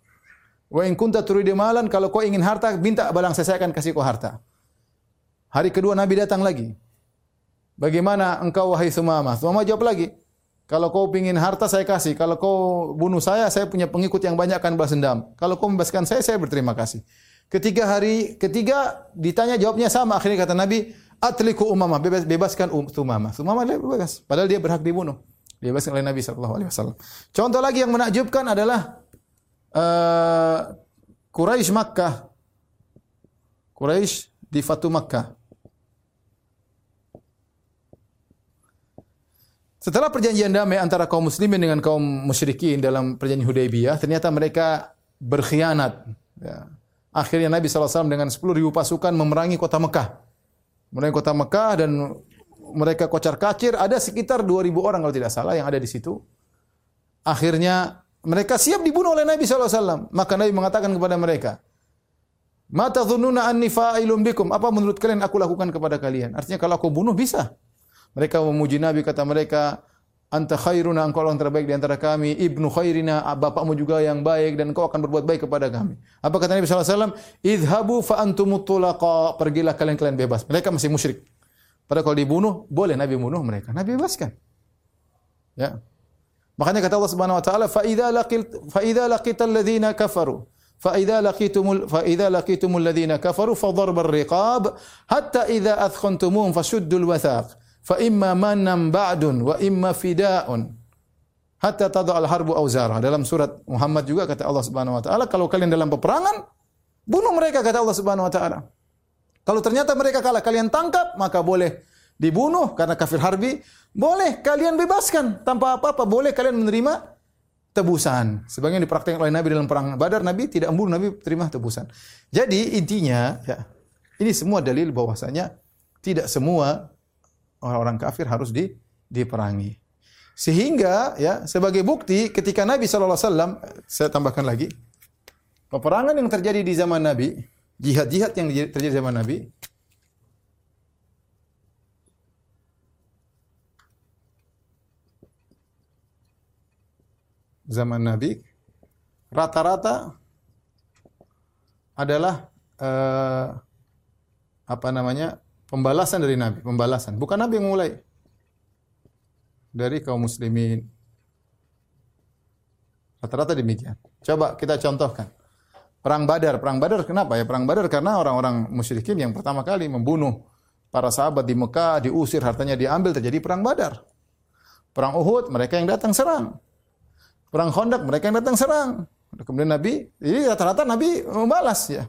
Wa in kunta turidu malan, kalau kau ingin harta, minta balang saya, saya akan kasih kau harta. Hari kedua Nabi datang lagi. Bagaimana engkau wahai Sumama? Sumama jawab lagi. Kalau kau ingin harta saya kasih. Kalau kau bunuh saya, saya punya pengikut yang banyak akan balas dendam. Kalau kau membebaskan saya, saya berterima kasih. Ketiga hari, ketiga ditanya jawabnya sama. Akhirnya kata Nabi, atliku umamah, bebas, bebaskan um, umamah. Umamah bebas. Padahal dia berhak dibunuh. Dibebaskan oleh Nabi wasallam. Contoh lagi yang menakjubkan adalah uh, Quraisy Makkah. Quraisy di Fatu Makkah. Setelah perjanjian damai antara kaum muslimin dengan kaum musyrikin dalam perjanjian Hudaybiyah, ternyata mereka berkhianat. Ya. Akhirnya Nabi SAW dengan 10 ribu pasukan memerangi kota Mekah. Memerangi kota Mekah dan mereka kocar kacir. Ada sekitar 2 ribu orang kalau tidak salah yang ada di situ. Akhirnya mereka siap dibunuh oleh Nabi SAW. Maka Nabi mengatakan kepada mereka, Mata dhununa anni fa'ilum bikum. Apa menurut kalian aku lakukan kepada kalian? Artinya kalau aku bunuh bisa. Mereka memuji Nabi kata mereka anta khairuna engkau orang terbaik di antara kami. Ibnu khairina bapakmu juga yang baik dan engkau akan berbuat baik kepada kami. Apa kata Nabi SAW idhabu fa antumut tulaqa. Pergilah kalian kalian bebas. Mereka masih musyrik. Pada kalau dibunuh boleh Nabi bunuh mereka. Nabi bebaskan. Ya. Makanya kata Allah Subhanahu wa taala fa idza laqil fa idza laqital ladzina kafaru. Fa idza laqitumul ladzina kafaru fa darbar riqab hatta idza athkhantumuhum fashuddul wathaq fa imma manam ba'dun wa imma fida'un hatta al harbu auzara. Dalam surat Muhammad juga kata Allah Subhanahu wa taala, kalau kalian dalam peperangan, bunuh mereka kata Allah Subhanahu wa taala. Kalau ternyata mereka kalah, kalian tangkap, maka boleh dibunuh karena kafir harbi, boleh kalian bebaskan tanpa apa-apa, boleh kalian menerima tebusan. Sebagian dipraktikkan oleh Nabi dalam perang Badar, Nabi tidak membunuh, Nabi terima tebusan. Jadi intinya, ya, ini semua dalil bahwasanya tidak semua orang-orang kafir harus di, diperangi. Sehingga ya sebagai bukti ketika Nabi wasallam saya tambahkan lagi peperangan yang terjadi di zaman Nabi, jihad-jihad yang terjadi di zaman Nabi zaman Nabi rata-rata adalah uh, apa namanya Pembalasan dari Nabi, pembalasan. Bukan Nabi yang mulai. Dari kaum muslimin. Rata-rata demikian. Coba kita contohkan. Perang Badar. Perang Badar kenapa ya? Perang Badar karena orang-orang musyrikin yang pertama kali membunuh para sahabat di Mekah, diusir, hartanya diambil, terjadi perang Badar. Perang Uhud, mereka yang datang serang. Perang Khandaq, mereka yang datang serang. Kemudian Nabi, jadi rata-rata Nabi membalas ya.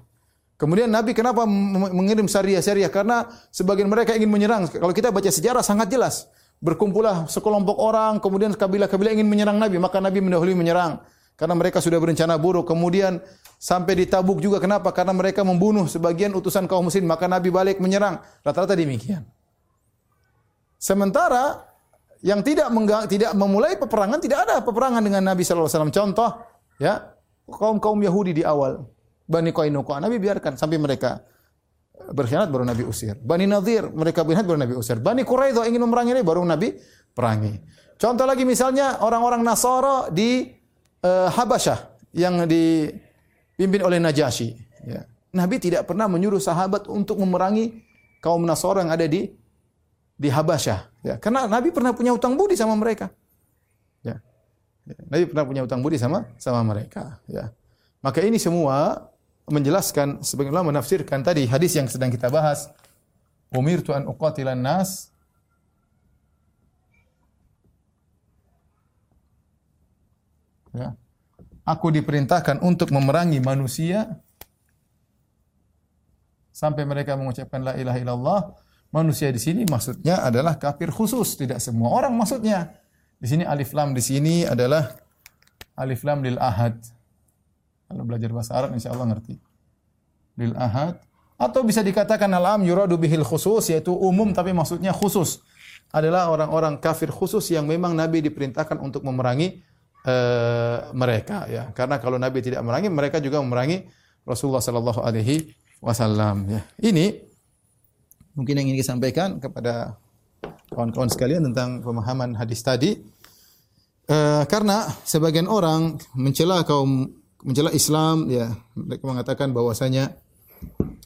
Kemudian Nabi kenapa mengirim syariah-syariah? Karena sebagian mereka ingin menyerang. Kalau kita baca sejarah sangat jelas. Berkumpullah sekelompok orang, kemudian kabilah-kabilah ingin menyerang Nabi, maka Nabi mendahului menyerang. Karena mereka sudah berencana buruk. Kemudian sampai di Tabuk juga kenapa? Karena mereka membunuh sebagian utusan kaum muslim, maka Nabi balik menyerang. Rata-rata demikian. Sementara yang tidak tidak memulai peperangan tidak ada peperangan dengan Nabi sallallahu alaihi wasallam. Contoh ya, kaum-kaum Yahudi di awal. Bani Qainuqa. Nabi biarkan sampai mereka berkhianat baru Nabi usir. Bani Nadir mereka berkhianat baru Nabi usir. Bani Quraidah ingin memerangi ini baru Nabi perangi. Contoh lagi misalnya orang-orang Nasara di uh, Habasyah yang dipimpin oleh Najasyi. Ya. Nabi tidak pernah menyuruh sahabat untuk memerangi kaum Nasara yang ada di di Habasyah. Ya. Karena Nabi pernah punya utang budi sama mereka. Ya, Nabi pernah punya utang budi sama sama mereka. Ya. Maka ini semua menjelaskan sebagian ulama menafsirkan tadi hadis yang sedang kita bahas. Umirtu an uqatilan nas Ya. Aku diperintahkan untuk memerangi manusia sampai mereka mengucapkan la ilaha illallah. Manusia di sini maksudnya adalah kafir khusus, tidak semua orang maksudnya. Di sini alif lam di sini adalah alif lam lil ahad. Kalau belajar bahasa Arab insya Allah ngerti. Lil ahad atau bisa dikatakan alam yuradu bihil khusus yaitu umum tapi maksudnya khusus adalah orang-orang kafir khusus yang memang Nabi diperintahkan untuk memerangi uh, mereka ya. Karena kalau Nabi tidak memerangi mereka juga memerangi Rasulullah sallallahu alaihi wasallam ya. Ini mungkin yang ingin disampaikan kepada kawan-kawan sekalian tentang pemahaman hadis tadi. Uh, karena sebagian orang mencela kaum mencela Islam ya mereka mengatakan bahwasanya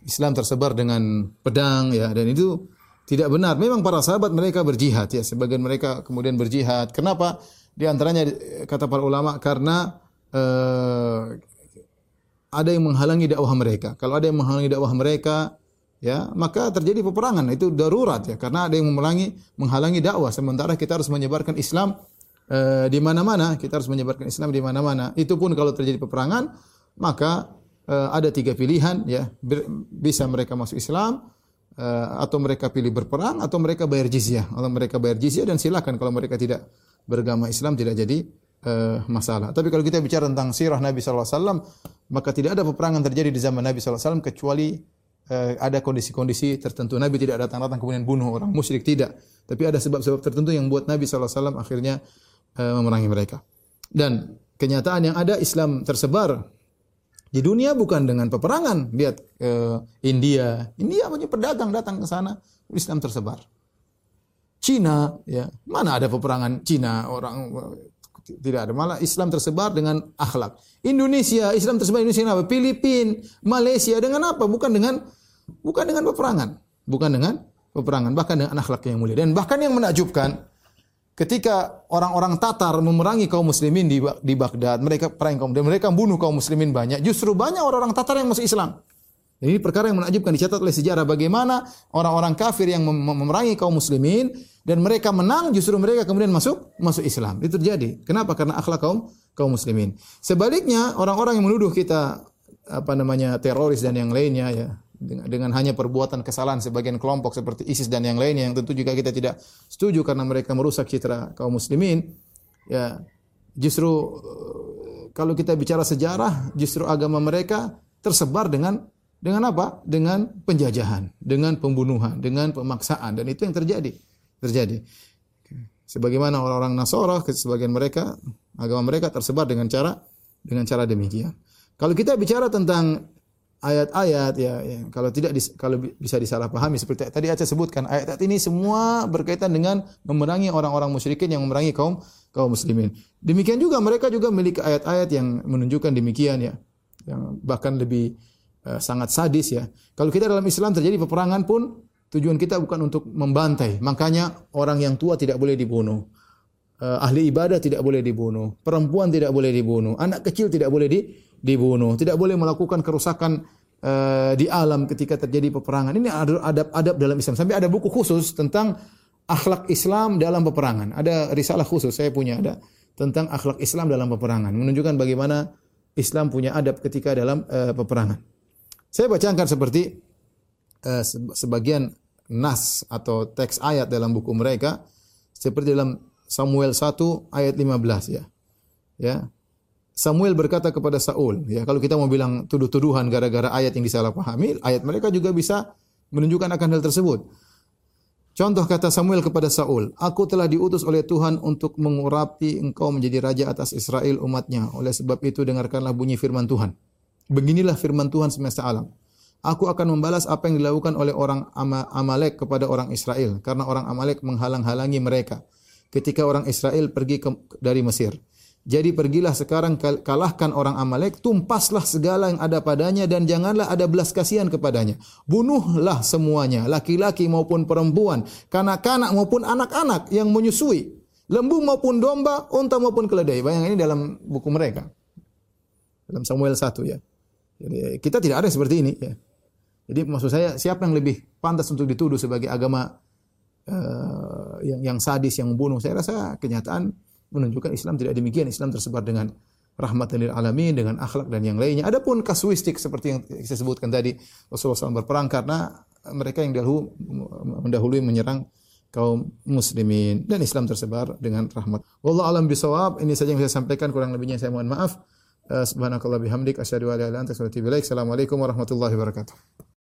Islam tersebar dengan pedang ya dan itu tidak benar. Memang para sahabat mereka berjihad ya sebagian mereka kemudian berjihad. Kenapa? Di antaranya kata para ulama karena uh, ada yang menghalangi dakwah mereka. Kalau ada yang menghalangi dakwah mereka, ya maka terjadi peperangan itu darurat ya karena ada yang menghalangi menghalangi dakwah sementara kita harus menyebarkan Islam uh, di mana-mana kita harus menyebarkan Islam di mana-mana itu pun kalau terjadi peperangan maka uh, ada tiga pilihan ya bisa mereka masuk Islam uh, atau mereka pilih berperang atau mereka bayar jizyah atau mereka bayar jizyah dan silakan kalau mereka tidak beragama Islam tidak jadi uh, masalah tapi kalau kita bicara tentang sirah Nabi wasallam maka tidak ada peperangan terjadi di zaman Nabi wasallam kecuali ada kondisi-kondisi tertentu. Nabi tidak datang-datang kemudian bunuh orang musyrik tidak. Tapi ada sebab-sebab tertentu yang buat Nabi SAW akhirnya uh, memerangi mereka. Dan kenyataan yang ada Islam tersebar di dunia bukan dengan peperangan. Lihat uh, India, India punya pedagang datang ke sana, Islam tersebar. Cina, ya mana ada peperangan Cina orang tidak ada malah Islam tersebar dengan akhlak. Indonesia Islam tersebar Indonesia apa? Filipina, Malaysia dengan apa? Bukan dengan bukan dengan peperangan, bukan dengan peperangan, bahkan dengan akhlak yang mulia. Dan bahkan yang menakjubkan ketika orang-orang Tatar memerangi kaum muslimin di di Baghdad, mereka perang kaum dan mereka bunuh kaum muslimin banyak, justru banyak orang-orang Tatar yang masuk Islam. Ini perkara yang menakjubkan dicatat oleh sejarah bagaimana orang-orang kafir yang memerangi kaum muslimin dan mereka menang justru mereka kemudian masuk masuk Islam. Itu terjadi. Kenapa? Karena akhlak kaum kaum muslimin. Sebaliknya orang-orang yang menuduh kita apa namanya teroris dan yang lainnya ya dengan, dengan hanya perbuatan kesalahan sebagian kelompok seperti ISIS dan yang lainnya yang tentu juga kita tidak setuju karena mereka merusak citra kaum muslimin ya justru kalau kita bicara sejarah justru agama mereka tersebar dengan dengan apa? Dengan penjajahan, dengan pembunuhan, dengan pemaksaan dan itu yang terjadi. Terjadi. Sebagaimana orang-orang Nasara, sebagian mereka agama mereka tersebar dengan cara dengan cara demikian. Kalau kita bicara tentang ayat-ayat ya, ya kalau tidak dis, kalau bisa disalahpahami seperti tadi Aceh sebutkan ayat-ayat ini semua berkaitan dengan memerangi orang-orang musyrikin yang memerangi kaum kaum muslimin. Demikian juga mereka juga memiliki ayat-ayat yang menunjukkan demikian ya. Yang bahkan lebih uh, sangat sadis ya. Kalau kita dalam Islam terjadi peperangan pun tujuan kita bukan untuk membantai. Makanya orang yang tua tidak boleh dibunuh. Uh, ahli ibadah tidak boleh dibunuh. Perempuan tidak boleh dibunuh. Anak kecil tidak boleh di, dibunuh. Tidak boleh melakukan kerusakan uh, di alam ketika terjadi peperangan. Ini adab-adab dalam Islam. Sampai ada buku khusus tentang akhlak Islam dalam peperangan. Ada risalah khusus saya punya ada tentang akhlak Islam dalam peperangan. Menunjukkan bagaimana Islam punya adab ketika dalam uh, peperangan. Saya bacakan seperti uh, sebagian nas atau teks ayat dalam buku mereka seperti dalam Samuel 1 ayat 15 ya. Ya. Samuel berkata kepada Saul, ya kalau kita mau bilang tuduh-tuduhan gara-gara ayat yang disalahpahami, ayat mereka juga bisa menunjukkan akan hal tersebut. Contoh kata Samuel kepada Saul, Aku telah diutus oleh Tuhan untuk mengurapi engkau menjadi raja atas Israel umatnya. Oleh sebab itu dengarkanlah bunyi firman Tuhan. Beginilah firman Tuhan semesta alam. Aku akan membalas apa yang dilakukan oleh orang Amalek kepada orang Israel karena orang Amalek menghalang-halangi mereka ketika orang Israel pergi ke, dari Mesir. Jadi pergilah sekarang kalahkan orang Amalek, tumpaslah segala yang ada padanya dan janganlah ada belas kasihan kepadanya. Bunuhlah semuanya, laki-laki maupun perempuan, kanak-kanak maupun anak-anak yang menyusui Lembu maupun domba, unta maupun keledai. Bayang ini dalam buku mereka. Dalam Samuel 1 ya. Jadi kita tidak ada seperti ini ya. Jadi maksud saya siapa yang lebih pantas untuk dituduh sebagai agama uh, yang yang sadis yang membunuh? Saya rasa kenyataan menunjukkan Islam tidak demikian. Islam tersebar dengan rahmat lil alamin dengan akhlak dan yang lainnya. Adapun kasuistik seperti yang saya sebutkan tadi Rasulullah SAW berperang karena mereka yang dahulu mendahului menyerang kaum muslimin dan Islam tersebar dengan rahmat. Wallahu alam bisawab. Ini saja yang saya sampaikan kurang lebihnya saya mohon maaf. Uh, subhanakallah bihamdik asyhadu an la ilaha. Assalamualaikum warahmatullahi wabarakatuh.